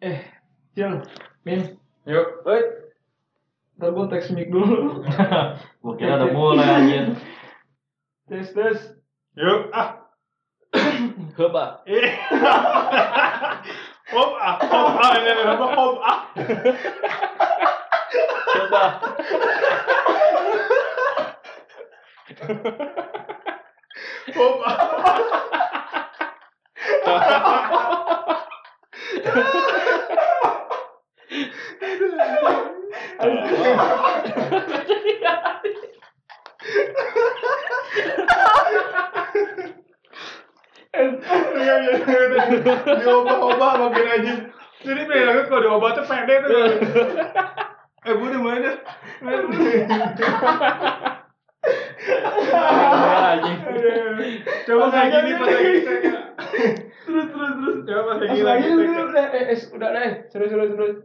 Eh, Cil, Min, Yuk. wait. Ntar gue teks mic dulu. Gua kira udah mulai anjir. tes, tes. Yuk. Ah. Coba. Eh. Hop ah. Hop ah. Ini ini apa? Hop ah. Coba. Hop ah. Iya iya iya. Diobah-obah makin aja. Jadi bilangnya kalau diobat tuh pede tuh. Eh di mana? Coba kayak gini pas. Terus, terus, terus. Coba pas udah, eh, eh, udah deh. Serius, serius, serius.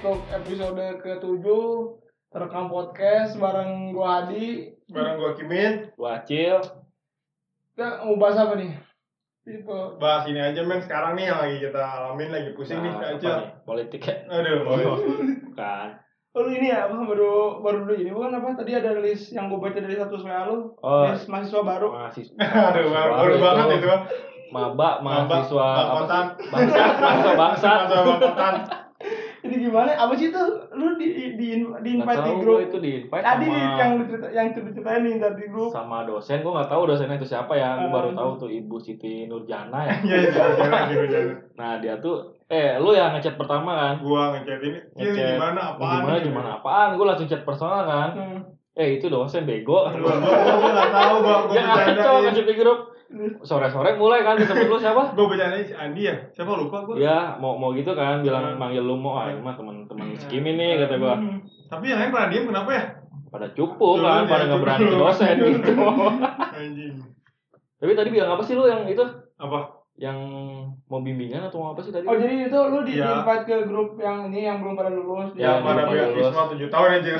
Untuk episode ke-7 terekam podcast bareng gua Adi. Barang gua Kimin. Wacil. Kita mau bahas apa nih? Tipe Bahas ini aja men sekarang nih yang lagi kita alamin lagi pusing nih Nah, nih? Politik ya? Aduh, boy. Bukan. Oh lu ini ya, apa baru baru dulu ini bukan apa tadi ada list yang gue baca dari satu WA lu, Oh. list mahasiswa baru. Mahasiswa. Aduh, baru, baru banget itu. Maba, mahasiswa apa bangkotan. sih? Bangsa, bangsa, bangsa. Masa bangkotan. Ini gimana? Apa sih itu? Lu di di di, di invite di grup. itu di invite Tadi sama yang lu cerita yang cerita ceritain dari grup. sama dosen gua nggak tahu dosennya itu siapa ya gua baru Hmm. tahu tuh ibu Siti Nurjana ya Iya, iya, jangan gitu, jangan. nah dia tuh eh lu yang ngechat pertama kan Gua ngechat ini, "Cil, Ngechat. gimana apaan?" gimana gimana apaan gua langsung chat personal kan Hmm. eh itu dosen bego gua enggak tahu, Bang. Gua ya ngechat di grup sore-sore mulai kan ketemu lu siapa Gua bercandain si Andi ya. Siapa lupa gua. ya mau mau gitu kan bilang Hmm. manggil lu mau ah mah teman-teman Kimi nih kata gua Hmm. Tapi yang lain pada diem kenapa ya? pada cupu kan ya, pada nggak berani ke dosen gitu Anjing. tapi tadi bilang apa sih lu yang itu Apa? yang mau bimbingan atau mau apa sih tadi Oh jadi itu lu di, di invite ke grup yang ini yang belum pada lulus. Ya, Yang pada lupa beasiswa 7 tahun aja.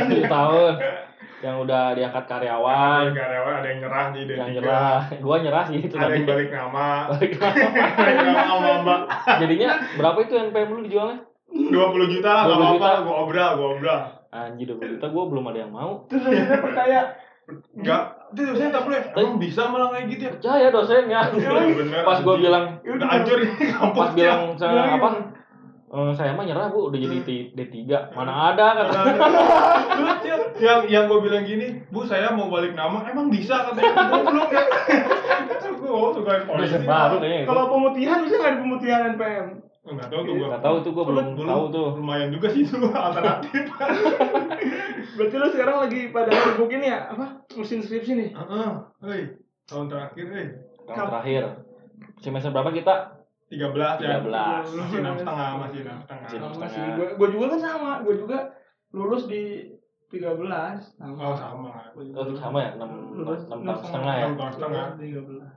tujuh tahun yang udah diangkat Ada karyawan yang karyawan, ada yang nyerah di D3. yang nyerah gua nyerah sih itu Ada yang balik nama. balik nama. Balik nama sama Mbak. jadinya berapa itu NPM lu dijualnya 20 juta lah, 20 gak apa-apa. Gua obral, gua obral. anjir 20 juta gua belum ada yang mau Terus akhirnya percaya. Enggak, itu dosennya tak boleh. Emang bisa malah kayak gitu ya? percaya dosennya Bener. pas gua bilang Ya udah hancur ini kampus pas bilang saya Bilang apa eh, saya mah nyerah bu udah jadi T- D3 mana ada kata yang yang gue bilang gini, Bu saya mau balik nama, emang bisa katanya goblok ya. Gue oh, suka polisi. baru kayaknya Kalau pemutihan bisa nggak di pemutihan NPM? Enggak tahu tuh gue. nggak tahu tuh gua belum tahu tuh Lumayan juga sih itu alternatif. Berarti lu sekarang lagi pada sibuk ini ya apa? Mesin skripsi nih. Heeh. Hei, tahun terakhir hei. tahun terakhir semester berapa kita 13 ya. 13. Masih enam setengah, masih enam setengah. Masih. Gue gue juga kan sama. Gue juga lulus di 13 sama. Oh sama. Gua juga oh lulus. sama ya enam enam tahun setengah ya Enam tahun setengah. Tiga belas.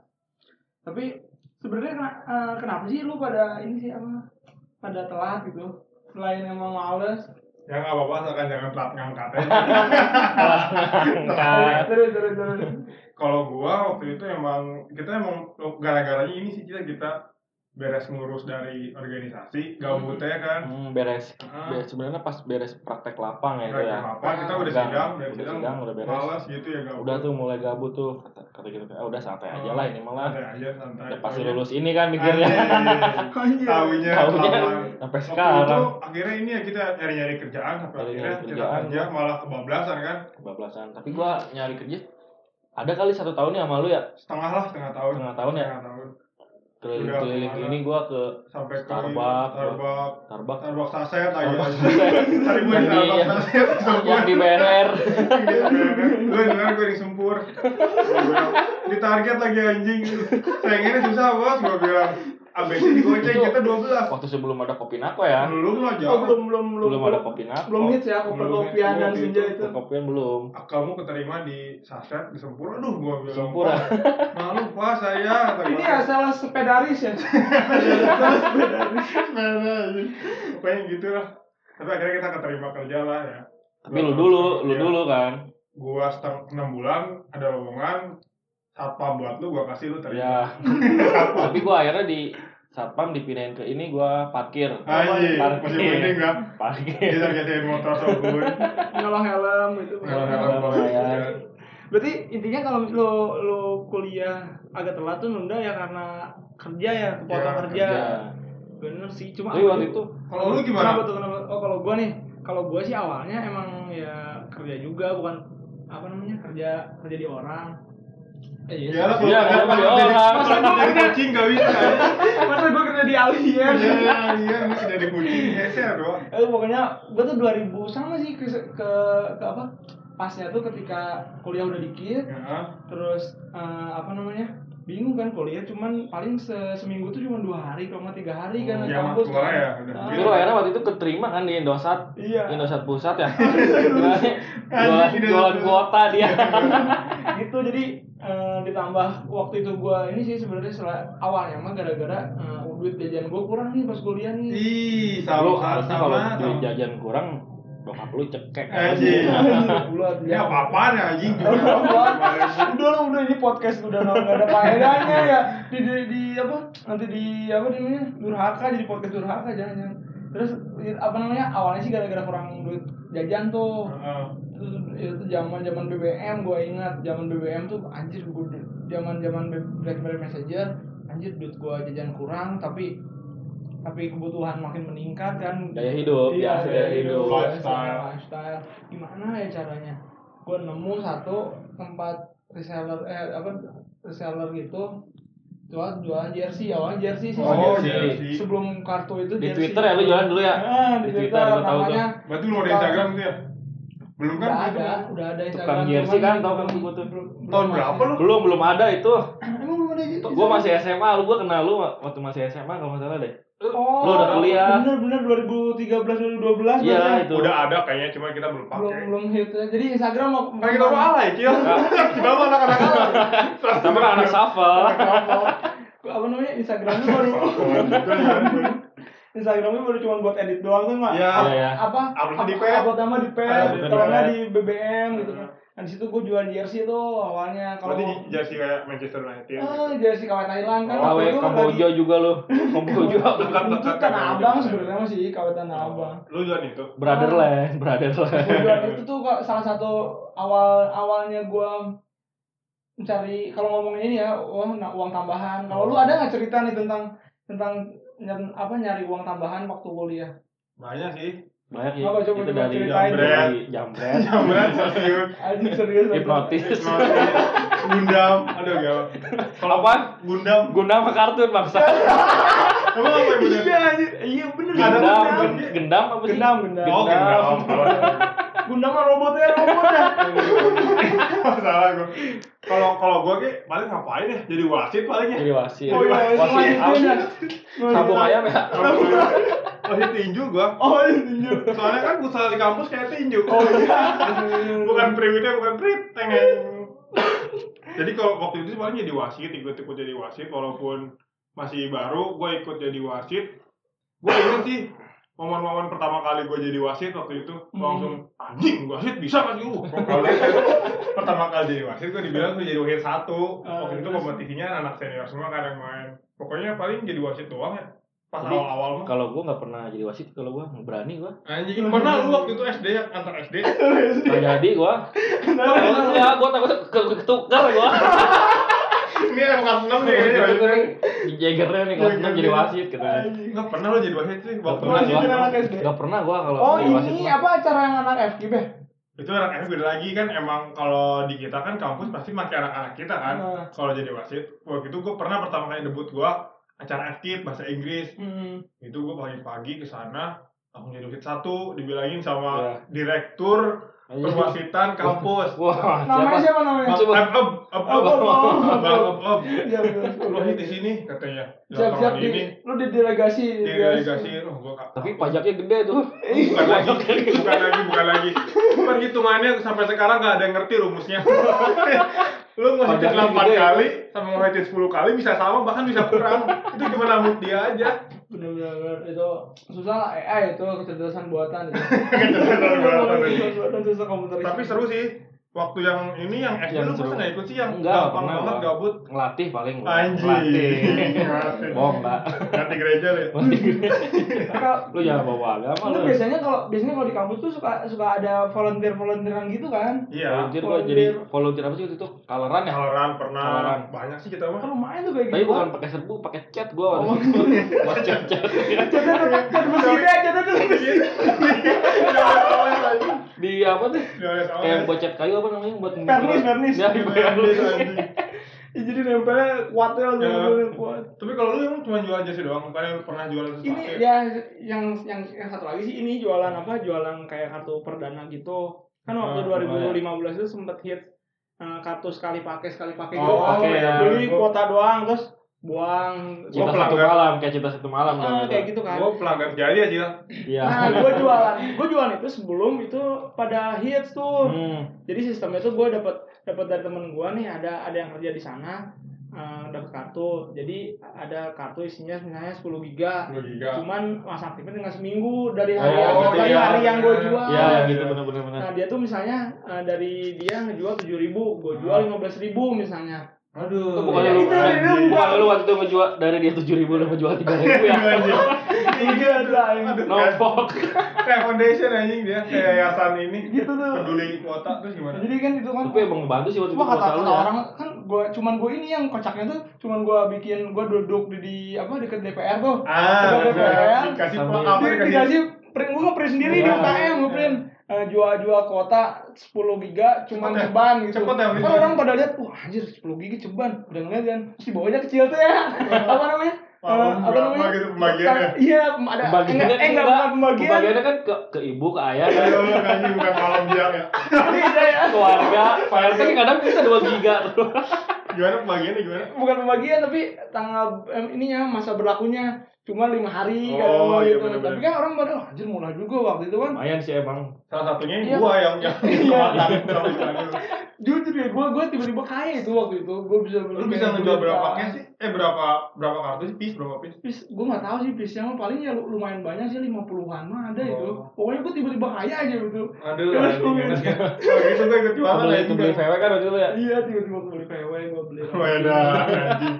Tapi sebenarnya eh, kenapa sih lu pada ini sih apa? Pada telat gitu. Selain emang males. Ya nggak apa-apa, asalkan jangan telat ngangkat aja. Angkat. Terus terus terus. Kalau gua waktu itu emang kita emang gara-garanya ini sih kita kita beres ngurus dari organisasi gabutnya kan Hmm, beres, Ah. beres sebenarnya pas beres praktek lapang ya itu ya. apa kita udah Sidang. udah sidang sidang, udah beres. malas gitu ya gabut Udah tuh mulai gabut tuh kata, kata gitu ah, udah santai aja lah ini malah. Santai aja santai Udah pasti lulus ini kan mikirnya. Taunya kelamaan. sampai Waktu sekarang itu akhirnya ini ya kita nyari-nyari kerjaan sampai akhirnya kita kerjaan. kerja malah kebablasan kan kebablasan. Tapi gua nyari kerja ada kali satu tahun ya sama lu ya setengah lah setengah tahun setengah tahun ya setengah tahun keliling-keliling ini gua ke sampai ke Starbucks, Starbucks. Starbucks. Starbucks saset lagi Starbucks. Tadi gue Yang di yang- saset yang di BNR gue dengar gue di sempur. Gua bilang, di target lagi anjing. Saingannya susah bos gue bilang ABC digoceng Itu- kita 12 waktu sebelum ada kopi nako ya belum lah Oh, jauh belum belum belum. belum ada kopi nako Belum hits ya, kopi kopian dan senja itu. kopian belum kamu keterima di saset di sempur aduh gue bilang Sempur, "Pak, malu pak saya Ini gua. asal sepedaris ya. Salah sepedaris. Nah, nah, pokoknya gitu lah tapi akhirnya kita keterima kerja lah ya Tapi lu dulu, lu Iya. dulu kan. gua setengah enam bulan ada lowongan satpam buat lu gua kasih lu terima Ya. Tapi gua akhirnya di satpam dipindahin ke ini gua parkir. Anjing, Parkir. masih mending gak? Parkir. Kita gantiin motor so good. nyolong helm gitu Nyolong helm. helm. berarti intinya kalau lu lu kuliah agak telat tuh nunda ya karena kerja ya kepotong Ya, kerja. Ya. bener sih cuma Tapi waktu itu Kalau lu kenapa gimana? tuh kenapa oh kalau gua nih kalau gua sih awalnya emang ya kerja juga bukan apa namanya kerja kerja di orang Iya lah, Iya, kalau kerja di orang. Masa gua jadi kucing gak bisa ya? masa gua kerja di alien Iya, iya, masih jadi kucing geser doang. Eh, pokoknya gue tuh 2000 sama sih ke, ke, ke apa pasnya tuh ketika kuliah udah dikit Ya. terus eh, apa namanya bingung kan kuliah cuman paling se seminggu tuh cuma dua hari kalau nggak tiga hari kan di ya, kampus kan. ya, udah. Ah, akhirnya waktu itu keterima kan di Indosat iya Indosat Pusat ya jualan, Anjing, jualan Indosat. kuota dia gitu jadi eh, ditambah waktu itu gue ini sih sebenarnya awalnya mah gara-gara eh, duit jajan gue kurang nih pas kuliah nih Ih, sama kalau sama. duit jajan kurang bokap lu cekek. Anjing. bulat Ini apa-apaan ya anjing? Udah lah udah ini podcast udah nggak ada faedahnya ya. Di, di, di apa nanti di apa namanya durhaka jadi podcast durhaka jangan jangan terus i- apa namanya awalnya sih gara-gara kurang duit jajan tuh. Heeh. itu itu zaman zaman BBM gue ingat zaman BBM tuh anjir gue zaman zaman BlackBerry Messenger anjir duit gue jajan kurang tapi tapi kebutuhan makin meningkat kan gaya hidup Iya, ya gaya hidup Lifestyle. lifestyle. Gimana ya caranya? Gue nemu satu tempat reseller eh apa reseller gitu jual jualan jersey awalnya jersey sih Oh, jersey. jersey. sebelum kartu itu di jersey. Twitter ya lu jualan dulu ya Ah, di, Di Twitter, Twitter, tahu namanya Berarti lu ada Instagram gitu ya? Belum kan? udah ada udah ada Instagram Tukang jersey kan, tau kan belum- gua tuh. Tahun berapa lu? belum belum ada itu emang belum ada gitu gua masih SMA lu gua kenal lu waktu masih SMA kalau nggak salah deh oh lu udah kuliah. bener bener 2013 2012 iya berarti. itu Udah ada kayaknya cuma kita belum belum pakai. belum hit ya. jadi Instagram mau Kan kita mau alay, Kil. Kita mau anak-anak alay. sama kan anak shuffle apa namanya Instagramnya baru Instagramnya baru cuma buat edit doang tuh nggak Iya. Up- Iya, iya. apa Upload di pet. upload nama di kalau pet. di BBM gitu kan nah di situ gue jual jersey tuh awalnya kalau Berarti jersey kayak Manchester United. ah jersey KW Thailand kan KW itu Kamboja juga lu Kamboja itu tanah abang sebenarnya masih KW tanah abang Lu jual itu? Brotherland Brotherland Gua jual itu tuh kok salah satu awal awalnya gue mencari kalau ngomongin ini ya uang uang tambahan kalau lu ada nggak cerita nih tentang tentang apa nyari uang tambahan waktu kuliah Banyak sih. Banyak ya Apa, coba, itu dari jambret stasiun, Anjing serius anjing. hipnotis Gundam. Aduh, gak. Kalau Apaan? Gundam. guna sama kartun bangsa Emang apa? Iya. Iya bener. Gundam. gendam apa sih Gendam. Oh, Gundam. Gundam mah robotnya robotnya. Salah gue. Kalau kalau gue kayak paling ngapain ya? Jadi wasit paling ya. jadi wasit Oh iya, wasit ya. sabung ayam ya Wasit tinju gue. Oh iya tinju. Soalnya kan futsal di kampus kayak tinju. Oh iya. bukan primitnya bukan prit tengeng. Jadi kalau waktu itu paling jadi wasit, ikut-ikut jadi wasit walaupun masih baru, gue ikut jadi wasit. Gue inget sih momen-momen pertama kali gue jadi wasit waktu itu Hmm. langsung anjing wasit bisa kan lu kalau pertama kali jadi wasit gue dibilang gue jadi wasit satu. Ah, waktu itu terus? kompetisinya anak senior semua kan yang main. Pokoknya paling jadi wasit doang ya pas Tapi- awal-awal mah. kalau gua nggak pernah jadi wasit kalau gua nggak berani gua. Anjing pernah lu waktu itu SD ya antar SD nggak jadi gua. Ya gua takut ke- ketukar gua ini yang kelas enam nih di Jagernya nih kelas enam jadi wasit gitu Nggak pernah lo jadi wasit sih waktu gua. anak SD. Gak pernah gua kalau Oh jadi wasit ini apa acara yang anak FKIP ya? itu anak F beda lagi kan emang kalau di kita kan kampus pasti pakai anak-anak kita kan Nah. kalau jadi wasit waktu itu gue pernah pertama kali debut gue acara FKIP bahasa Inggris Hmm. itu gue pagi-pagi ke sana langsung jadi wasit satu dibilangin sama Iya. direktur perwasitan kampus Wah, Namanya siapa? siapa namanya? Coba. Bang, up, up. Iya betul. Lu wasit di sini katanya Lapangan di ini lu di delegasi. di delegasi oh, gua Tapi pajaknya gede tuh. bukan lagi bukan lagi bukan lagi perhitungannya sampai sekarang nggak ada yang ngerti rumusnya lu Pajaknya 8 gede ya? kali sama ngehitung 10 kali bisa sama bahkan bisa kurang itu cuma mood dia aja bener-bener itu susah lah AI itu kecerdasan buatan itu Kecerdasan buatan. Kecerdasan buatan susah komputer Tapi seru sih. Waktu yang ini yang SD Yang lu masa nggak ikut sih yang Enggak, gampang pernah banget gua. gabut. Ngelatih paling gua. Anjing. Ngelatih. Ngelatih. Bohong enggak. Ganti gereja lu ya. kalau Lu jangan bawa agama lu lu. biasanya kalau biasanya kalau di kampus tuh suka suka ada volunteer volunteeran gitu kan Iya. Volunteer gua Volunteer. jadi volunteer apa sih waktu itu? Coloran ya? Kaloran pernah. Kaloran. Banyak sih kita mah. kan lumayan tuh kayak Tapi gitu bukan pakai serbu, pakai cat gua Oh. waktu itu. Buat cat mesin ya catnya tuh mesin Di apa tuh? Iya, Kayak buat cat kayu apa namanya buat Vernis, vernis. Ya, di vernis. Ya, jadi nempelnya langsung Ya. bener-bener kuat Tapi kalau lu emang cuma jualan jasa doang, bukannya pernah jualan sesuatu ini ya yang yang yang satu lagi sih ini jualan apa jualan kayak kartu perdana gitu kan waktu Ah, 2015 itu sempet hit eh, kartu sekali pakai sekali pakai gitu Oh, pakai iya. beli Gua- kuota doang terus buang Cinta Gua satu pelanggan. malam, kayak cinta satu malam. Ah, kan, kayak gitu kan Gua pelanggan jadi aja lah. Iya. nah gue jualan gue jualan itu sebelum itu pada hits tuh Hmm. jadi sistemnya tuh gue dapat dapat dari temen gue nih ada ada yang kerja di sana eh, dapat kartu jadi ada kartu isinya misalnya 10 giga 10 giga. cuman masa aktifnya tinggal seminggu dari Oh, hari yang, gitu dari ya. hari yang gue jual Iya, yang gitu bener-bener bener. nah dia tuh misalnya eh, dari dia ngejual tujuh ribu gue jual lima belas ribu misalnya Aduh. Bukan Iya, lu, itu, itu, bukan lu waktu itu ngejual dari dia tujuh ribu lu ngejual tiga ribu ya. iya lah Aduh, Nombok. kayak foundation anjing dia, kayak yayasan ini. gitu tuh Peduli kuota terus gimana? jadi kan itu kan Tapi emang ngebantu sih waktu itu kata, kata ya. orang kan gua cuman gue ini yang kocaknya tuh cuman gua bikin gua duduk di, di apa deket DPR tuh Ah, Deket DPR dikasih apa Di- dikasih print gua nge-print sendiri di Iya. UKM nge-print jual-jual kuota 10 giga cuman Cepet ya? ceban gitu. Cepet ya, kan orang pada lihat, wah anjir 10 giga ceban. Udah ngeliat kan. Terus di bawahnya kecil tuh ya. apa namanya? Eh, apa namanya? gitu pembagiannya? Iya, ada Pembagiannya enggak, eh, enggak bukan pembagian. Pembagiannya kan ke, ke ibu, ke ayah, kan. Ayo, anjing bukan malam biang ya. Iya, ya. keluarga. File kan kadang bisa 2 giga tuh. Gimana pembagiannya gimana? bukan pembagian tapi tanggal em, ininya masa berlakunya cuma lima hari Oh, kadang mau iya gitu. bener-bener. Tapi kan orang pada "Wah, anjir murah juga waktu itu kan. Lumayan sih emang. Salah satunya Iya. gua yang yang Iya. kemakan. Jujur ya, gue gue tiba-tiba kaya itu waktu itu. Gue bisa beli. Lu bisa ngejual beli berapa paket sih? Eh berapa berapa kartu sih? Piece berapa piece? Pis, gue nggak tahu sih pisnya mah paling ya lu- lumayan banyak sih 50-an mah ada itu. Oh. Pokoknya gue tiba-tiba kaya aja gitu. Aduh, Terus ya. Kalau gitu gua ikut jualan anjing. kebeli VW kan waktu itu ya. Iya, tiba-tiba gue beli PW, gue beli. Anjing.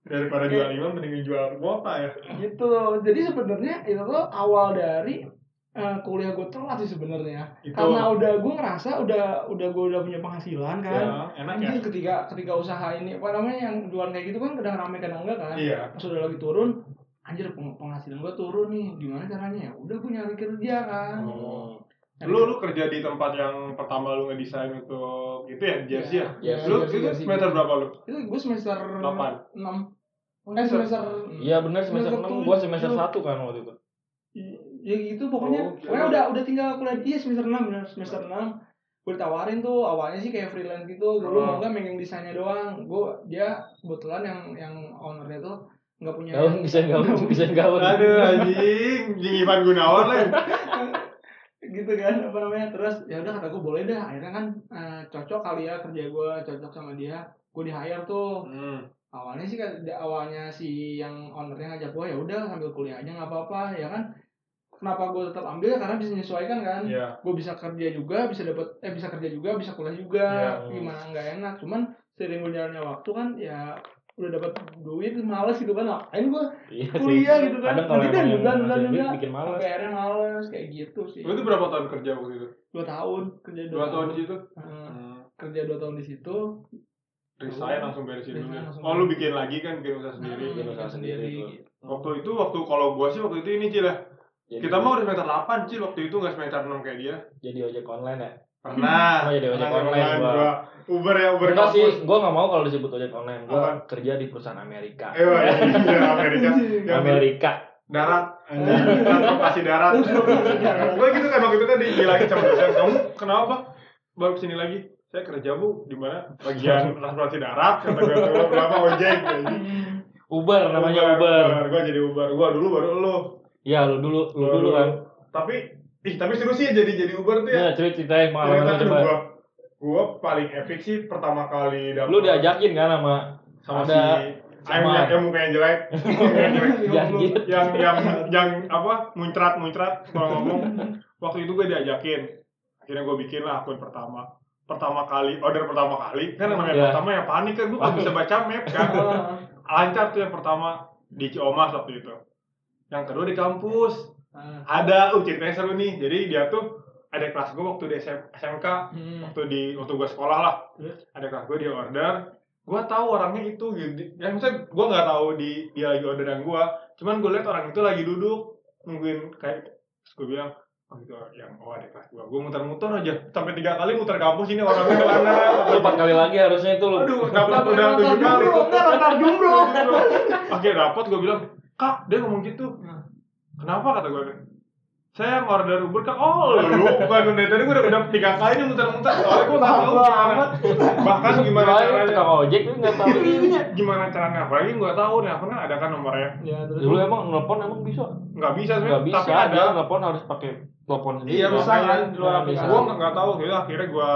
Daripada jual imam mending jual kuota ya. Gitu. Jadi sebenarnya itu tuh awal dari eh, kuliah gue telat sih sebenarnya. Karena udah gue ngerasa udah udah gue udah punya penghasilan kan. Ya, enak ya. Anjir ketika ketika usaha ini apa namanya yang jualan kayak gitu kan kadang rame kadang enggak kan. Iya. Pas udah lagi turun, anjir peng- penghasilan gue turun nih. Gimana caranya ya? Udah gue nyari kerja kan. Hmm. Lu lu kerja di tempat yang pertama lu ngedesain untuk itu ya, jersey ya? Iya, Lu jersey, itu jersey. semester berapa lu? Itu gue semester Delapan. 6. Eh semester Iya benar semester Semester 6 gua semester tujuh. 1 kan waktu itu. ya gitu pokoknya Oh, pokoknya udah udah tinggal kuliah dia semester 6 benar semester 6 gue ditawarin tuh awalnya sih kayak freelance gitu dulu Oh. mau nggak megang desainnya doang gue dia kebetulan yang yang ownernya tuh nggak punya Gaun desain gaun, desain gaun. Aduh anjing, anjing Ivan Gunawan lah. gitu kan apa namanya terus ya udah kata gue boleh dah akhirnya kan eh, cocok kali ya kerja gue cocok sama dia gue di hire tuh Hmm. awalnya sih kan di awalnya si yang ownernya ngajak gue ya udah sambil kuliah aja nggak apa-apa ya kan kenapa gue tetap ambil karena bisa menyesuaikan kan Iya. gue bisa kerja juga bisa dapat eh bisa kerja juga bisa kuliah juga Iya. gimana nggak enak cuman sering berjalannya waktu kan ya udah dapat duit males gitu kan ngapain gue Iya sih. kuliah gitu kan Kadang kalau kan emang nunda yang nunda nunda bikin malas. sampai akhirnya males kayak gitu sih Lu itu berapa tahun kerja waktu itu? dua tahun kerja Dua tahun di situ? Hmm. kerja dua tahun di situ Resign langsung beresin dulu. Ya? langsung Oh lu bikin lagi kan bikin usaha sendiri. bikin usaha sendiri gitu. Waktu itu waktu kalau gua sih waktu itu ini ya. Jadi- Kita mah udah semester 8 Cil waktu itu nggak semester 6 kayak dia. jadi ojek online ya. Pernah. Oh, jadi ojek Pernah online gua. gua. Uber ya Uber Enggak sih, gua nggak mau kalau disebut ojek online. Gua Apa? kerja di perusahaan Amerika. Eh, iya, Amerika. Amerika. darat, transportasi darat. Gue gitu kan waktu itu kan dibilangin sama dosen, kamu kenapa baru ke sini lagi? Saya kerja bu di mana bagian transportasi darat kata gue tuh berapa ojek. Uber namanya Uber. Gue jadi Uber. Gue dulu baru lo. Iya, lu dulu, lu dulu kan. Tapi ih tapi seru sih jadi jadi Uber tuh ya. Ya, cerita ceritain pengalaman lu Cerita coba. gua. Gua paling epic sih pertama kali dapet Lu diajakin kan sama sama ada si yang, Sama. yang, yang mukanya jelek yang yang yang apa muncrat muncrat kalau ngomong waktu itu gue diajakin akhirnya gue bikin lah akun pertama pertama kali order pertama kali kan namanya Iya. pertama ya panik kan gue gak bisa baca map kan lancar tuh yang pertama di Ciomas waktu itu yang kedua di kampus. Ah. ada uh ceritanya seru nih. Jadi dia tuh ada kelas gue waktu di SM, SMK Hmm. waktu di waktu gue sekolah lah. Ada kelas gue dia order. Gue tahu orangnya itu gitu. Yang maksudnya gue nggak tahu di dia lagi orderan gue cuman gue liat orang itu lagi duduk nungguin kayak terus gue bilang oh itu yang oh ada kelas gue gue muter-muter aja. Sampai tiga kali muter kampus ini orangnya ke mana. Lu empat kali lagi harusnya itu lu. aduh dapat udah tujuh kali. Enggak, rentar jomblo. oke dapat gue bilang kak dia ngomong gitu. Kenapa kata gue saya order Uber kak. Oh lu bukan dari tadi gue udah, udah tiga kali nih muter-muter. Soalnya gue nggak tahu gimana. bahkan gimana caranya. Tukang ojek lu nggak tahu. gimana caranya apalagi nggak tahu. Nih apa ada kan nomornya. Ya, terus? Dulu emang nelpon emang bisa? nggak bisa Nggak sebenarnya bisa. tapi ada. nelpon harus pakai telepon sendiri. iya bisa kan. di luar Nah, aplikasi. gue nggak nggak tahu. Jadi akhirnya gue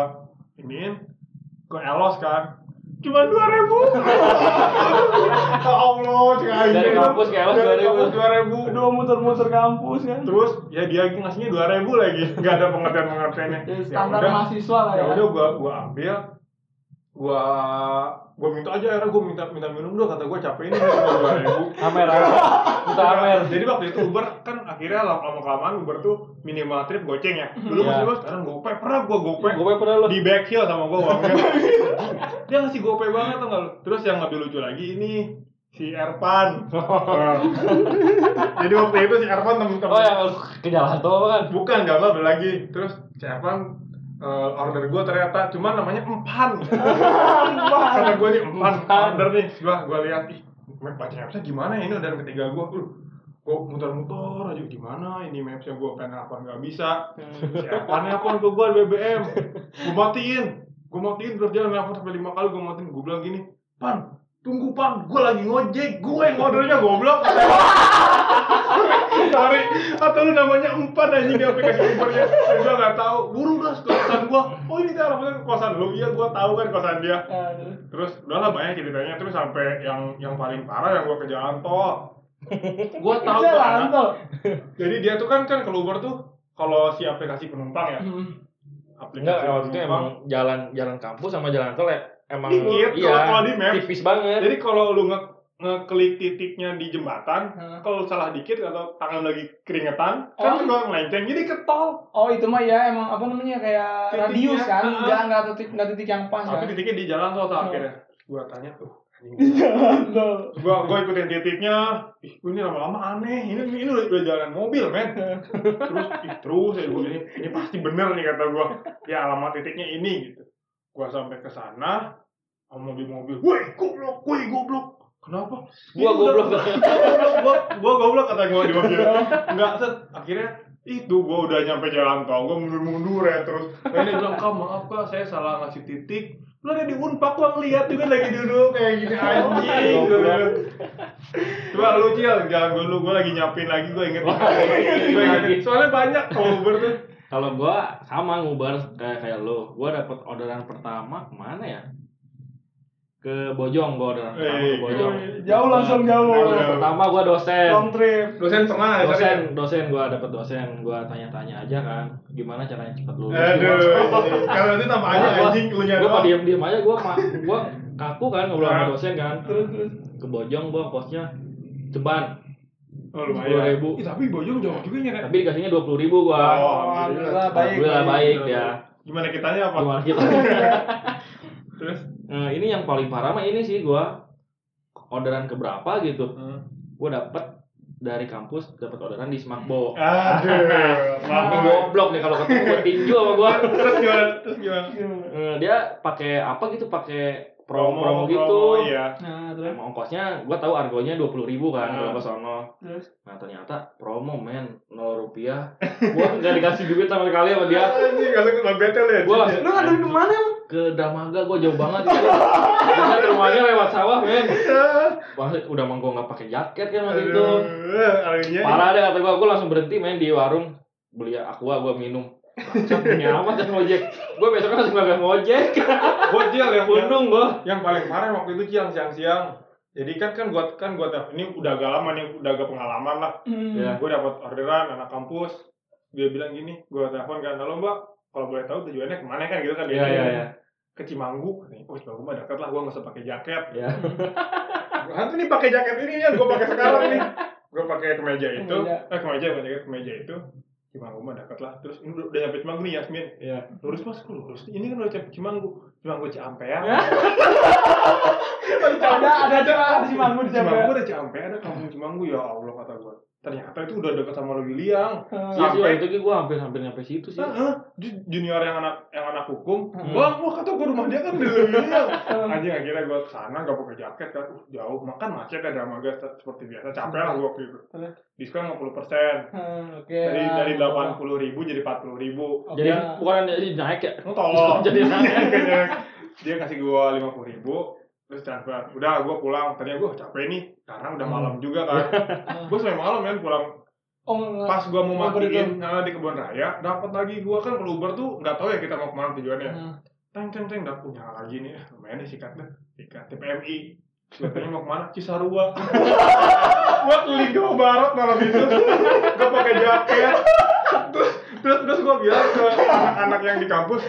iniin. Gue elos kan cuma dua ribu ya Allah sekali Dari kampus ke elos 2.000. dua ribu Aduh muter-muter kampus kan. terus ya dia ngasihnya dua ribu lagi nggak ada pengertian pengertiannya Ya, standar udah. mahasiswa lah ya ya. udah gua gua ambil gua gua minta aja akhirnya gua minta minta minum dulu kata gua capek ini dua ribu Amer. Kita amer. jadi waktu itu Uber kan akhirnya lama lama kelamaan Uber tuh minimal trip goceng ya dulu Iya. masih gua sekarang gopay pernah gua gopay Gue pernah lu. di backhill sama gua uangnya dia ngasih gopay banget tuh nggak lu terus yang lebih lucu lagi ini si Erpan jadi waktu itu si Erpan temen-temen Oh yang ke jalan tol kan? Bukan, gak ada lagi. Terus si Evan eh, order gue ternyata cuma namanya empan. Kata gue nih empan order nih. Gue gue lihat ih, baca mapsnya gimana ya ini orderan ketiga gue. Uh, gue muter-muter aja gimana ini mapsnya gue pengen apa nggak bisa. Si Evan apa ke gue BBM. Gue matiin. Gue matiin terus dia nelfon sampai lima kali gue matiin. Gue bilang gini, pan tunggu pan, gue lagi ngojek, gue yang ordernya goblok. Sorry, atau lu namanya empat aja di aplikasi Ubernya. Gue nggak tahu. Buru dah ke kosan gue. Oh ini dia alamatnya ke kosan lu. Iya, gue tahu kan kosan dia. Terus. Udahlah banyak ceritanya. Terus sampai yang yang paling parah yang gue ke jalan tol. Gue tahu tuh Jalan tol. Jadi dia tuh kan kan kalau Uber tuh kalau si aplikasi penumpang ya. Aplikasi Enggak, waktu itu emang jalan jalan kampus sama jalan tol ya emang Dikit, iya, kalau- kalau di map. tipis banget. Jadi kalau lu nge ngeklik titiknya di jembatan, Hmm. kalau salah dikit atau tangan lagi keringetan, Oh. kan suka melenceng jadi ke tol. Oh itu mah ya emang apa namanya kayak Titiknya, radius kan, ah. nggak nggak titik nggak titik yang pas Tapi kan. titiknya di jalan tuh Oh. akhirnya. Gua tanya tuh. Jalan tol. gua gua ikutin titiknya. Ih, ini lama-lama aneh. Ini ini udah, udah jalan mobil, men. Terus ih, terus ya gua ini ini pasti bener nih kata gua. Ya alamat titiknya ini gitu. Gua sampai ke sana mobil-mobil. Woi, goblok, woi goblok. Kenapa? Gua Ini goblok. gua gua goblok kata gua di mobil. Enggak, set. Akhirnya itu gua udah nyampe jalan tol, gua mundur-mundur ya terus. Nah, dia bilang, "Kak, maaf Kak, saya salah ngasih titik." Lu ada di Unpak gua ngeliat juga lagi duduk kayak gini anjing. Coba lu cil, jangan gua lu gua lagi nyapin lagi gua inget. Gua inget. Soalnya banyak kalau Uber tuh. Kalau gua sama ngubar kayak kayak lo. Gua dapet orderan pertama ke mana ya? Ke Bojong gua orderan pertama ke Eh, Bojong. Jauh langsung jauh. Jauh. Pertama gua dosen. Long trip. Dosen tengah ya. Dosen, dosen gua dapet dosen, gua tanya-tanya aja kan, gimana caranya cepat lulus. Aduh, kalau nanti tambah aja anjing lu nyari. Gua mau diem-diem aja gua ma, gua kaku kan ngobrol sama Ah. dosen kan. Terus terus. Ke Bojong gua kosnya ceban, Oh, Sepuluh ribu. Ih, tapi Bojong jauh juga nyari. tapi dikasihnya dua puluh ribu gua. Oh, alhamdulillah baik. Alhamdulillah baik ya. Gimana kitanya apa? Gimana kita? Terus Nah, ini yang paling parah mah ini sih gua orderan keberapa gitu. Hmm. Gua dapet dari kampus dapat orderan di Smakbo. Aduh, maaf. goblok nih kalau ketemu gua tinju sama gua. Terus gimana? Terus gimana? Eh, dia pakai apa gitu pakai promo-promo gitu. iya. Nah terus Emang ongkosnya gua tahu argonya dua puluh ribu kan Ah. kalau ke sono. terus. Nah ternyata promo men nol rupiah. Gua nggak dikasih duit sama sekali sama dia. Kasih ke betel ya. Gua Lu nganterin ke mana emang? ke Damaga gua jauh banget gitu. Ke rumahnya lewat sawah men. Wah, udah mah gua nggak pakai jaket kan waktu itu. Parah deh kata gua, gua langsung berhenti main di warung beli aqua gua minum. Punya amat kan ngojek. Gua besoknya langsung kagak ngojek. gua Cil yang, yang, Pundung gua. yang paling parah waktu itu Cil siang-siang. jadi kan kan gua kan gua tap- ini udah agak lama nih udah agak pengalaman lah Hmm. Ya. gue dapat orderan anak kampus dia bilang gini gue telepon kan halo mbak kalau boleh tahu tujuannya ke mana kan gitu kan Iya, iya, iya. ke Cimanggu Katanya, oh Cimanggu mah dekat lah gue nggak usah pakai jaket Ya. nanti nih pakai jaket ini ya gue pakai sekarang nih gue pakai kemeja itu Kemeja. eh kemeja bukan jaket kemeja itu Cimanggu mah dekat lah terus ini udah, udah nyampe Cimanggu nih Yasmin. Iya. lurus mas kok lurus ini kan udah nyampe Cimanggu Cimanggu Ciampea ada ada juga di Cimanggu di Cimanggu Cimanggu. ada Ciampea ada kampung Cimanggu ya Allah kata ternyata itu udah dekat sama Lewiliang Hmm. Iya sih, Sampai- itu gue hampir hampir nyampe situ sih. Heeh, ju- junior yang anak yang anak hukum, Hmm. bang, wah kata gue rumah dia kan di Lewiliang. Anjing akhirnya gue ke sana gak pakai jaket kan, uh, jauh, makan macet ada sama gas seperti biasa, capek lah gue waktu itu. Terus? Diskon 50 persen, Hmm, Oke. dari dari delapan puluh ribu jadi 40 ribu. Oke. Jadi bukan jadi naik ya. Lu tolong, Jadi naik. dia kasih gue 50 ribu, terus transfer. Udah gue pulang, tadinya gue capek nih, karena udah Hmm. malam juga kan. gue sampai malam kan pulang Oh, nggak. pas gua mau matiin nah, di kebun raya dapat lagi gua kan kalau Uber tuh nggak tahu ya kita mau ke mana tujuannya Hmm. teng teng teng udah punya lagi nih lumayan nih sikat deh sikat TPMI katanya mau ke mana Cisarua gua keliling Jawa Barat malam itu gua pakai jaket terus terus terus gua bilang ke anak-anak yang di kampus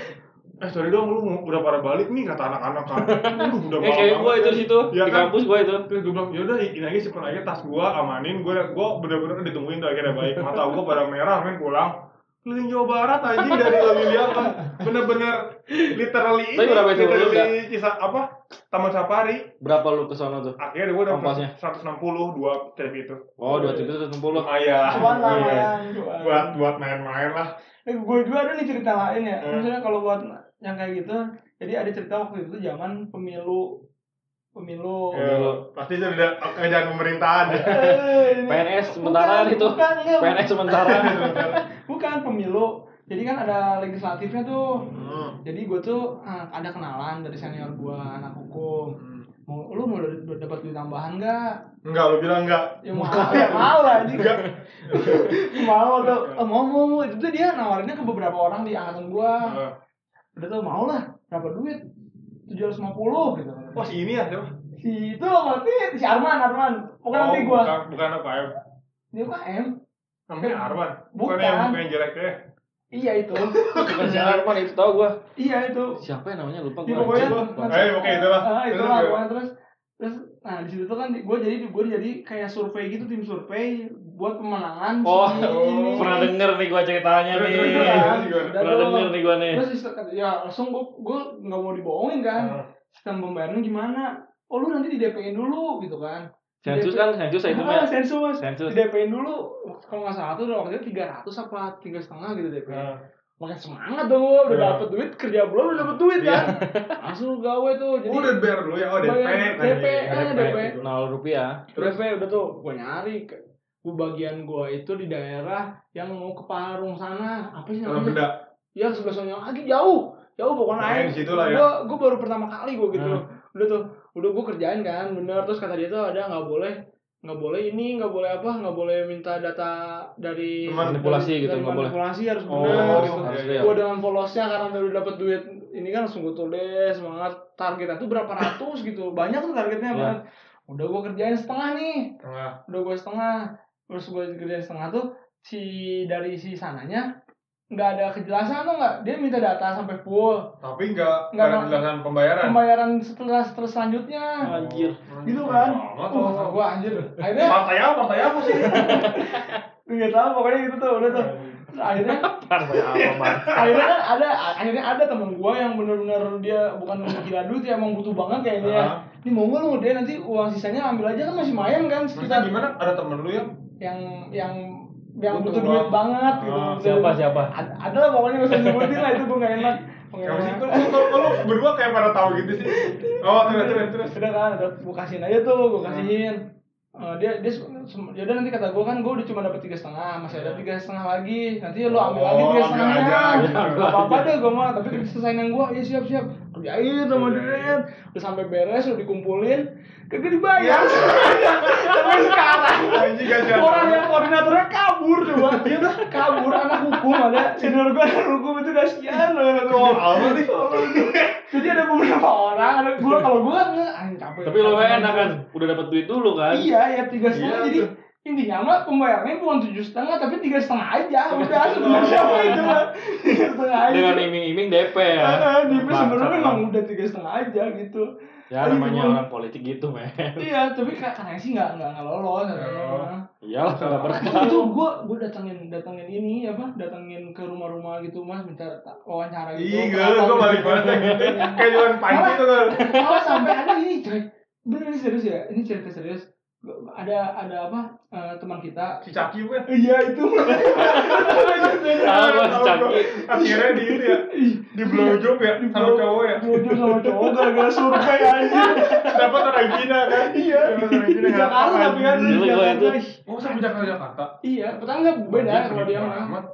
eh sorry dong lu udah pada balik nih kata anak-anak kan Aduh, udah malam kayak gue itu ya." di situ Iya di kan? kampus gue itu. Terus gue bilang, yaudah ini aja simpen aja tas gua, amanin Gue gua bener-bener ditungguin tuh akhirnya baik Mata gua pada merah, men pulang Keliling Jawa Barat anjing dari Lewiliang kan Bener-bener literally ini Tapi berapa itu? Lu Literally kisah apa? Taman Safari Berapa lu ke sono tuh? Akhirnya gua udah Ongkosnya? 160 dua trip itu Oh, dua trip itu satu puluh. Lumayan Cuan lah, Iya. Buat, buat main-main lah Eh, gue juga ada nih cerita lain ya. Hmm. Maksudnya kalau buat yang kayak gitu, jadi ada cerita waktu itu zaman pemilu pemilu. Ya, Pasti itu udah kerjaan pemerintahan ya Eh, PNS sementara Bukan, itu. Bukan, enggak, PNS sementara. bukan pemilu. Jadi kan ada legislatifnya tuh. Hmm. Jadi gue tuh ah, ada kenalan dari senior gue anak hukum. Mau lu mau dapat duit tambahan nggak? Enggak, lu bilang enggak Ya mau, ya mau lah anjing. Enggak mau tuh, mau mau mau. itu tuh dia nawarinnya ke beberapa orang di angkatan gua. Eh, Udah tuh mau lah, berapa duit? 750 gitu. Wah si ini ya siapa? Si itu loh ngerti, si Arman, Arman. Bukan nanti gua. Bukan, bukan apa ya? Dia UKM. Namanya Arwan. Bukan. yang bukan yang jelek ya. Iya itu. Bukan si Arman itu tau gue. iya itu. Siapa ya namanya lupa Ya, gue. pokoknya Eh, oke, itulah. Ah, Terus, itulah terus terus nah di situ tuh kan gue jadi gue jadi kayak survei gitu tim survei buat pemenangan Oh, si ini. pernah denger nih gue ceritanya nih. Pernah denger nih gue nih. terus istilah- ya langsung gue gue nggak mau dibohongin kan Hmm. sistem pembayarannya gimana oh lu nanti di DP-in dulu gitu kan Sensus kan, sensus itu ah, mah. sensus Sensus. di DP-in dulu kalau nggak salah tuh waktu itu 300 apa tiga setengah gitu DP Nah, makin semangat dong gua udah Iya. dapet duit kerja belum udah dapet duit kan langsung gawe tuh jadi Oh, udah bayar dulu ya. Oh, DP. Bayar DP, eh, DP. Nol rupiah. terus udah tuh gua nyari ke bagian gua itu di daerah yang mau ke Parung sana apa sih namanya beda. ya sebelah sana lagi jauh jauh pokoknya Nah, naik di situ lah ya. gua gua baru pertama kali gua gitu Hmm. udah tuh udah gua kerjain kan bener terus kata dia tuh ada nggak boleh nggak boleh ini nggak boleh apa nggak boleh minta data dari Manipulasi dari- gitu, dari nggak boleh. manipulasi harus Oh, benar gitu harus iya. lihat. gua dengan polosnya karena udah dapet duit ini kan langsung gua tulis semangat targetnya tuh berapa ratus gitu banyak tuh targetnya Ya. banget udah gua kerjain setengah nih udah gue setengah terus gue kerjain setengah tuh si dari si sananya nggak ada kejelasan tuh nggak dia minta data sampai full Tapi enggak Nggak, enggak Bang. penjelasan pembayaran. pembayaran setelah setelah selanjutnya Anjir. gitu kan oh, gue anjir akhirnya Partai apa? Partai apa sih? nggak tahu pokoknya gitu tuh udah tuh Terus akhirnya akhirnya kan ada akhirnya ada temen gue yang benar-benar dia bukan gila duit ya emang butuh banget kayaknya ya. Ah. Ini mau nggak lu dia nanti uang sisanya ambil aja kan masih mayan kan Maksudnya sekitar gimana? Ada temen lu yang yang yang yang Butuh butuh duit uang. banget gitu Ah, Siapa siapa? ada, ada lah pokoknya gak usah sebutin lah itu gue gak enak Kamu sih, kok lu berdua kayak pada tahu gitu sih? Oh, terus terus terus. udah kan udah gue kasihin aja tuh gue kasihin Eh, dia dia ya udah nanti kata gue kan gue udah cuma dapat tiga setengah masih ada tiga setengah lagi nanti lu ambil lagi Oh, tiga ambil setengahnya aja, gitu. gak apa apa deh gue mah tapi selesain yang gue ya siap siap kerjain sama Iya, dia udah sampai beres udah dikumpulin kagak dibayar. Sampai sekarang Anjing gak orang yang koordinatornya kabur coba. Dia tuh kabur anak hukum ada. Senior gue anak hukum itu kasihan banget Oh, apa sih? jadi ada beberapa orang ada gua kalau gua kan nggak anjing capek. Tapi lo enak kan, udah dapat duit dulu kan. iya ya tiga setengah Iya, jadi. Intinya mah pembayarannya bukan tujuh setengah tapi tiga setengah aja udah sebenarnya mah itu mah tiga setengah aja Dengan iming-iming DP ya. Bangsat sebenarnya emang. emang udah tiga setengah aja gitu Ya namanya orang politik gitu, men. iya tapi ka- katanya sih nggak nggak nggak lolos Oh. mah. Iyalah, nggak berkah. Itu gue gue datengin datengin ini apa datengin ke rumah-rumah gitu mas minta ta- wawancara gitu Kenapa gue gue gitu. balik banget yang gitu. Kayak jualan panci tuh kan. malah sampai ada ini coy bener ini serius ya ini cerita serius ada ada apa eh, teman kita Si Caki kan. iya itu gua si Caki. Akhirnya di ini ya, di blowjob ya, sama cowok ya. Jodoh sama cowok gara-gara survei aja Dapat orang Cina kan. iya di nggak Jakarta tapi kan di Jakarta itu. Oh, sama Jakarta Jakarta. iya petangga beda Anjing, kalau dia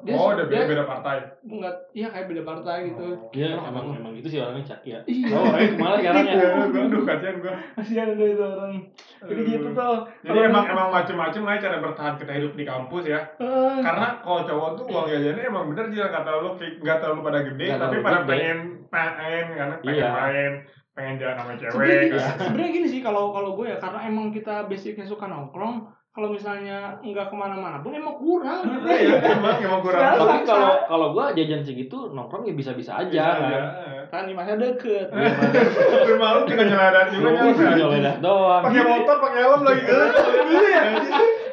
dia Oh, udah beda beda partai. enggak iya kayak beda partai gitu Iya, emang emang gitu sih orangnya cak ya. Iya. Oh, eh malah sekarang ya. Ya, gue aduh kasihan gue. kasihan ada itu orang jadi gitu tuh Jadi emang emang macem-macem lah cara bertahan kita hidup di kampus ya. Eh, Karena kalau cowok tuh uang jajannya emang bener sih kata lu nggak terlalu pada gede, Nggak tapi terlalu pada gede. pengen pengen karena pengen Iya. main, pengen jalan sama cewek. sebenarnya gini, kan. sebenarnya gini sih kalau kalau gue ya karena emang kita basicnya suka nongkrong kalau misalnya nggak ke mana-mana pun emang kurang gitu Iya, emang emang kurang. Tapi kalau kalau gua jajan segitu nongkrong ya bisa-bisa aja Bisa kan. kan di masa deket Rumah lu tinggal nyeladan juga joledas doang. Pakai motor, pakai helm lagi. Iya.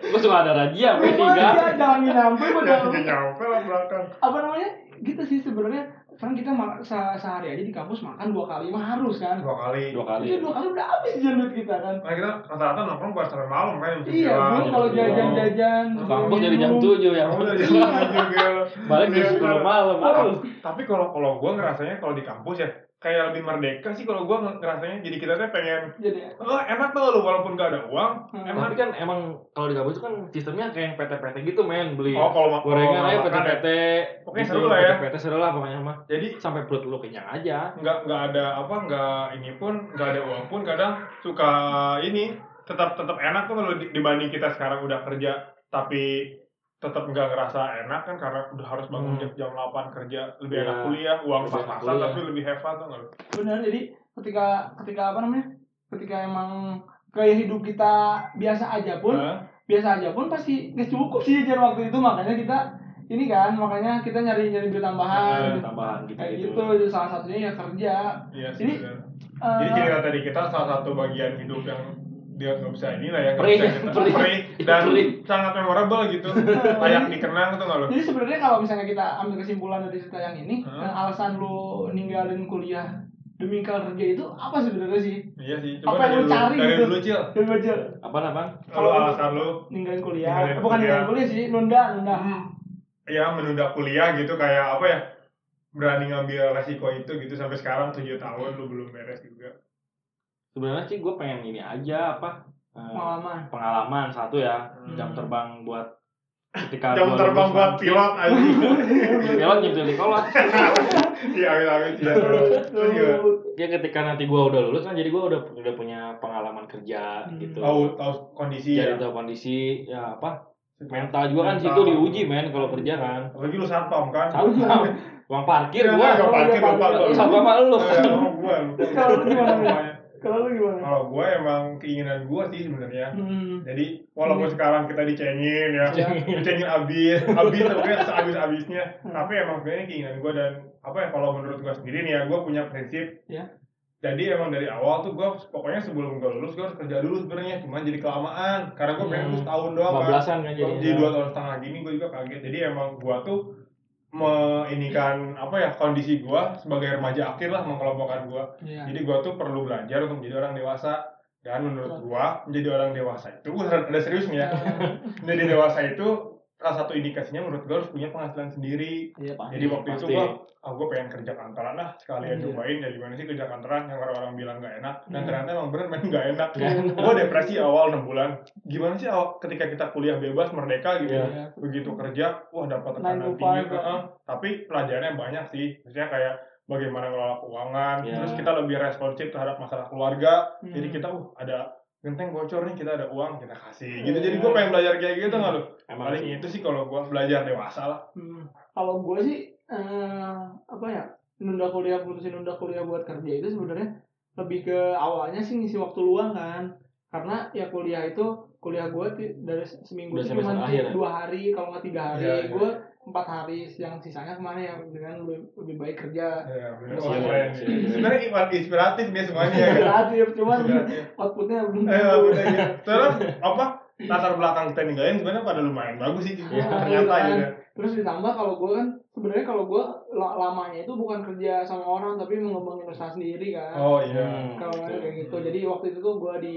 Gua suka ada razia Gue P3. jangan nyampe pada Udah nyampe lah belakang. apa namanya gitu sih sebenarnya kan kita se- sehari aja di kampus makan dua kali mah harus kan Dua kali. Dua kali. itu dua kali udah habis jajan duit kita kan Nah, kita rata-rata nongkrong buat sampai malam kan. jam iya jam kalau sepuluh. jajan-jajan Kampus dari jam 7 ya. Jam tujuh, gila. Balik jam 10 malam. Tapi- Tapi kalau kalau gue ngerasanya kalau di kampus ya kayak lebih merdeka sih kalau gue ngerasanya. Jadi kita tuh pengen jadi oh enak tuh lu walaupun gak ada uang. Hmm. enak. Tapi kan emang kalau di kampus itu kan sistemnya kayak yang PT-PT gitu men. Beli oh kalau gorengan aja ya. PT-PT Pokoknya gitu, seru lah ya. PT-PT seru lah pokoknya mah. Jadi sampai perut lu kenyang aja. nggak nggak ada apa nggak ini pun nggak ada uang pun kadang suka ini tetap tetap enak tuh kalau di- dibanding kita sekarang udah kerja tapi tetap nggak ngerasa enak kan karena udah harus bangun Hmm. jam jam 8 kerja lebih Iya. enak kuliah uang pas-pasan tapi lebih hebat tuh nggak benar jadi ketika ketika apa namanya ketika emang gaya hidup kita biasa aja pun Hah? biasa aja pun pasti nggak cukup sih jajan waktu itu makanya kita ini kan makanya kita nyari nyari duit tambahan Ada tambahan gitu kayak gitu gitu salah satunya ya kerja iya sih Jadi. Eh, Jadi cerita tadi kita salah satu bagian hidup yang dia nggak bisa inilah ya nggak Perih, perih. perih dan Perih. sangat memorable gitu layak dikenang tuh nggak lo? jadi sebenarnya kalau misalnya kita ambil kesimpulan dari cerita yang ini Hmm. yang alasan lu ninggalin kuliah demi kerja itu apa sebenarnya sih Iya sih, Apa coba yang dari lu dulu, cari dari gitu? dulu cil. dari belajar apa apa Kalau alasan lu, ninggalin kuliah Ninggalin bukan kuliah. ninggalin kuliah sih nunda nunda hmm, ya menunda kuliah gitu kayak apa ya? Berani ngambil resiko itu gitu sampai sekarang 7 tahun lu belum beres juga. Sebenarnya sih gue pengen ini aja apa eh, pengalaman pengalaman satu ya Hmm. jam terbang buat ketika Jam terbang buat pilot aja. pilot nyetir di kolot Iya, sih. Terus juga ya ketika nanti gue udah lulus kan jadi gue udah udah punya pengalaman kerja Hmm. gitu tahu tahu kondisi jadi ya. tahu kondisi ya apa mental juga kan Mental. situ diuji men kalau kerja kan Apalagi lu satpam kan? sama uang parkir Iya, gua parkir sama lu Eh, gua. Terus kalau lu gimana. Kalau lu gimana Kalau gue emang keinginan gue sih sebenarnya. hmm. Jadi walaupun sekarang kita dicengin ya, Dicengin. dicengin abis, abis pokoknya seabis abisnya. Hmm. Tapi emang sebenarnya keinginan gue dan apa ya kalau menurut gue sendiri nih ya, gue punya prinsip. Ya. Jadi emang dari awal tuh gue pokoknya sebelum gue lulus gue harus kerja dulu sebenarnya, cuman jadi kelamaan. Karena gue pengen Hmm. lulus tahun doang kan. kan Jadi jadi dua tahun setengah gini gue juga kaget. Jadi emang gue tuh meinikan apa ya kondisi gue sebagai remaja akhir lah mengelompokkan gue. Iya. Jadi gua tuh perlu belajar untuk menjadi orang dewasa. Dan menurut gua menjadi orang dewasa itu gua ada serius nih ya. menjadi dewasa itu salah satu indikasinya menurut gua harus punya penghasilan sendiri. Iya, Pak. Jadi waktu itu pasti. gua ah gua pengen kerja kantoran lah sekalian Iya. cobain ya gimana sih kerja kantoran yang orang-orang bilang nggak enak dan Hmm. ternyata emang bener main nggak enak. Gua depresi awal 6 bulan. Gimana sih awal, ketika kita kuliah bebas merdeka gitu. Iya. Iya. Begitu kerja, wah dapat tekanan tinggi. ya. heeh. Tapi pelajarannya banyak sih. Maksudnya kayak bagaimana ngelola keuangan, Iya. terus kita lebih responsif terhadap masalah keluarga. Hmm. Jadi kita uh ada genteng bocor nih kita ada uang kita kasih gitu. Iya. Jadi gue pengen belajar kayak gitu nggak lu? emang Paling sih. itu sih kalau gue belajar dewasa lah. Hmm. Kalau gue sih eh, apa ya nunda kuliah putusin nunda kuliah buat kerja itu sebenarnya lebih ke awalnya sih ngisi waktu luang kan karena ya kuliah itu kuliah gue dari seminggu itu cuma akhir ya? dua hari kalau nggak tiga hari Iya, iya. gue empat hari yang sisanya ke mana ya dengan lebih, lebih baik kerja Iya. Iya, iya, keren. iya. Sebenarnya iman- inspiratif dia semuanya ya. kan? kreatif cuman Inspiratif. outputnya belum Eh, bener, iya. Soalnya apa latar belakang kita ninggalin sebenarnya pada lumayan bagus sih Iya, ternyata kan. gitu. terus ditambah kalau gue kan sebenarnya kalau gue lamanya itu bukan kerja sama orang tapi mengembangin usaha sendiri kan Oh iya. Hmm, kalau gitu. kayak gitu jadi waktu itu tuh gue di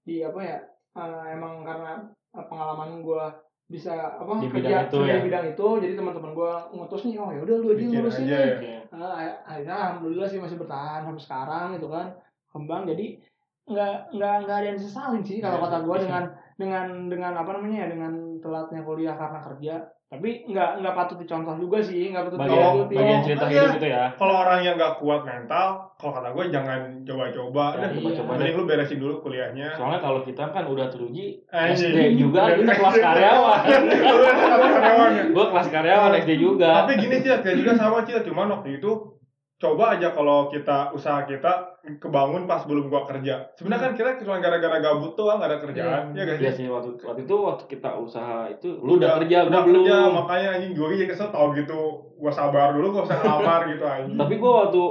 di apa ya eh, emang karena pengalaman gue bisa apa Di kerja bidang itu kerja ya? di bidang itu jadi teman-teman gue ngutus nih oh ya udah lu aja ngurusin aja nih ya. Ak- akhirnya alhamdulillah sih masih bertahan sampai sekarang gitu kan kembang jadi nggak nggak nggak ada yang disesalin sih kalau Iya, kata gue iya. dengan dengan dengan apa namanya ya dengan telatnya kuliah karena kerja tapi nggak nggak patut dicontoh juga sih nggak patut Bagian, diikuti bagian cerita Iya. hidup itu ya. Kalau orang yang nggak kuat mental, kalau kata gue jangan coba-coba. Ya, Udah, coba-coba Mending deh. lu beresin dulu kuliahnya. Soalnya kalau kita kan udah teruji. SD juga, kita kelas karyawan. Kan kelas karyawan ya. Gue kelas karyawan SD juga. Tapi gini sih, kayak juga sama Cil. Cuman waktu itu coba aja kalau kita usaha kita kebangun pas belum gua kerja. Sebenarnya kan kita cuma gara-gara gabut tuh nggak ada kerjaan, Iya. ya guys. Iya sih waktu waktu itu waktu kita usaha itu lu udah, kerja udah gua belum. kerja makanya anjing gue jadi kesel tau gitu gua sabar dulu gak usah ngelamar gitu anjing Tapi gua waktu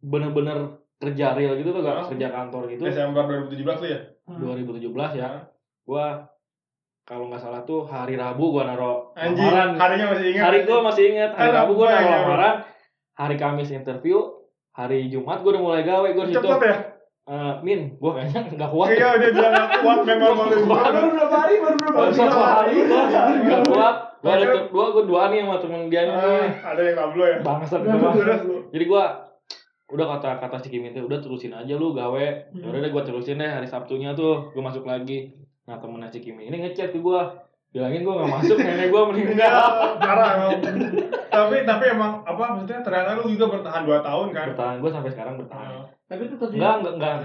bener-bener kerja real gitu tuh gak kerja kantor gitu Desember 2017 tuh ya 2017 ya. Gua kalau nggak salah tuh hari Rabu gua naro lamaran. harinya masih ingat Hari gua masih inget hari Rabu gua naro ya? lamaran. Hari Kamis interview, hari Jumat gua udah mulai gawe gua di situ. cepet ya Eh, Min, gua kayaknya nggak kuat. iya dia bilang gak kuat memang malu baru berapa hari baru berapa Baru hari satu hari nggak kuat. Gua ada dua, gua dua nih sama temen dia nih. Ah, ada yang tablo ya Bangsat udah, Jadi gua udah kata kata si Kim itu udah terusin aja lu gawe. Hmm. Ya udah deh gua terusin deh hari Sabtunya tuh gua masuk lagi. Nah temennya si Kim ini ngechat ke gua bilangin gua nggak masuk nenek gua meninggal. Enggak, parah emang. tapi tapi emang apa maksudnya ternyata lu juga bertahan 2 tahun kan? Bertahan gua sampai sekarang bertahan. tapi tetap Enggak enggak enggak.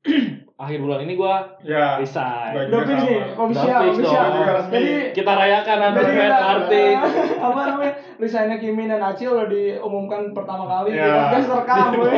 Akhir bulan ini gua Ya. resign. Fix nih official official jadi Kita rayakan kita- party. apa namanya resignnya Kimi dan Acil udah diumumkan pertama kali di Ya. podcast rekam Untuk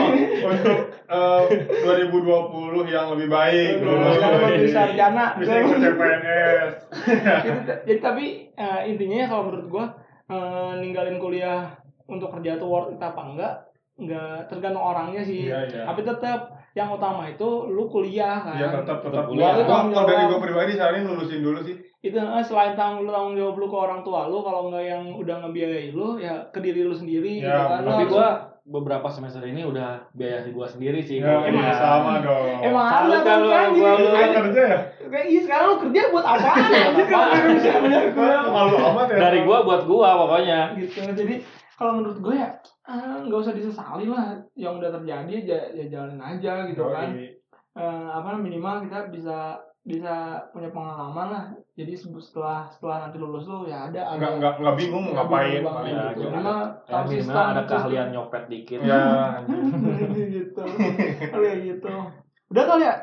eh, 2020 yang lebih baik. Lebih- lebih sarjana Bisa ikut CPNS. jadi, jadi tapi eh, intinya kalau menurut gua eh, ninggalin kuliah untuk kerja itu worth it apa enggak enggak tergantung orangnya sih Iya, iya. tapi tetap yang utama itu lu kuliah kan Iya tetap tetap gua kuliah. gua kalau dari gua pribadi saranin lulusin dulu sih. itu eh, selain tanggung tanggung jawab lu ke orang tua lu kalau enggak yang udah ngebiayai lu ya ke diri lu sendiri Ya, gitu kan Lu Tapi gua beberapa semester ini udah biaya gua sendiri sih. Ya, Gua emang kayak- sama dong. emang ada kan kan lu kan gua, lu. Kan kerja ya? kayak iya sekarang lu kerja buat apaan anjir kalau lu bisa bayar kuliah Malu amat ya. dari gua buat gua pokoknya. gitu jadi kalau menurut gue ya ah, nggak usah disesali lah yang udah terjadi ya, ya jalanin aja gitu kan Eh, apa minimal kita bisa bisa punya pengalaman lah jadi se- setelah setelah nanti lulus tuh ya ada Enggak ada enggak enggak bingung mau ngapain. bingung paling banget Ya, gitu. gitu. Minimal Ya, minimal ada sistem. keahlian nyopet dikit. Ya. gitu kayak gitu udah kali ya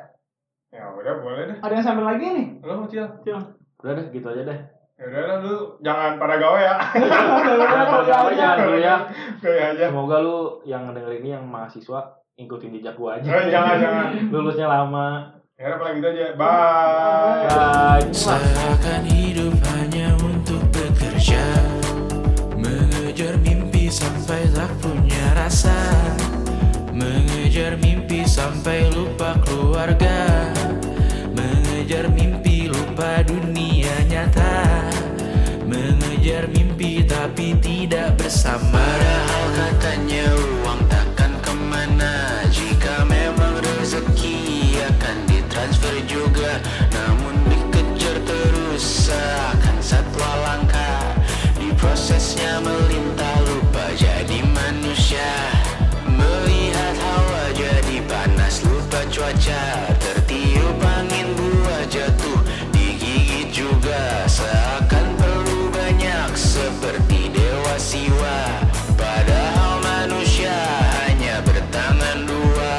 Ya udah boleh deh. ada yang sambil lagi nih Lo Cil. Udah deh, gitu aja deh. Ya udah lah lu jangan pada gawe ya. Gawe jangan dulu ya. Gawe aja. Semoga lu yang ngedenger ini yang mahasiswa ikutin jejak gua aja. Eh, jangan jangan. Lulusnya lama. Ya udah paling gitu aja. Bye. Bye. Seakan hidup hanya untuk bekerja Mengejar mimpi sampai tak punya rasa Mengejar mimpi sampai lupa keluarga tidak bersama jiwa. Padahal manusia hanya bertangan dua.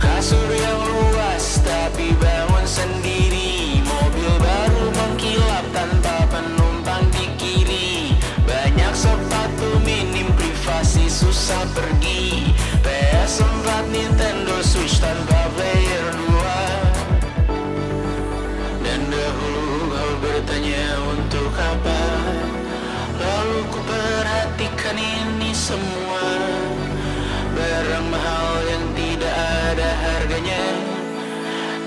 Kasur yang luas tapi bangun sendiri. Mobil baru mengkilap tanpa penumpang di kiri. Banyak sepatu minim privasi susah pergi. PS4 Nintendo Switch tanpa semua. Barang mahal yang tidak ada harganya.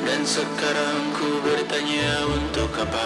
Dan sekarang ku bertanya untuk apa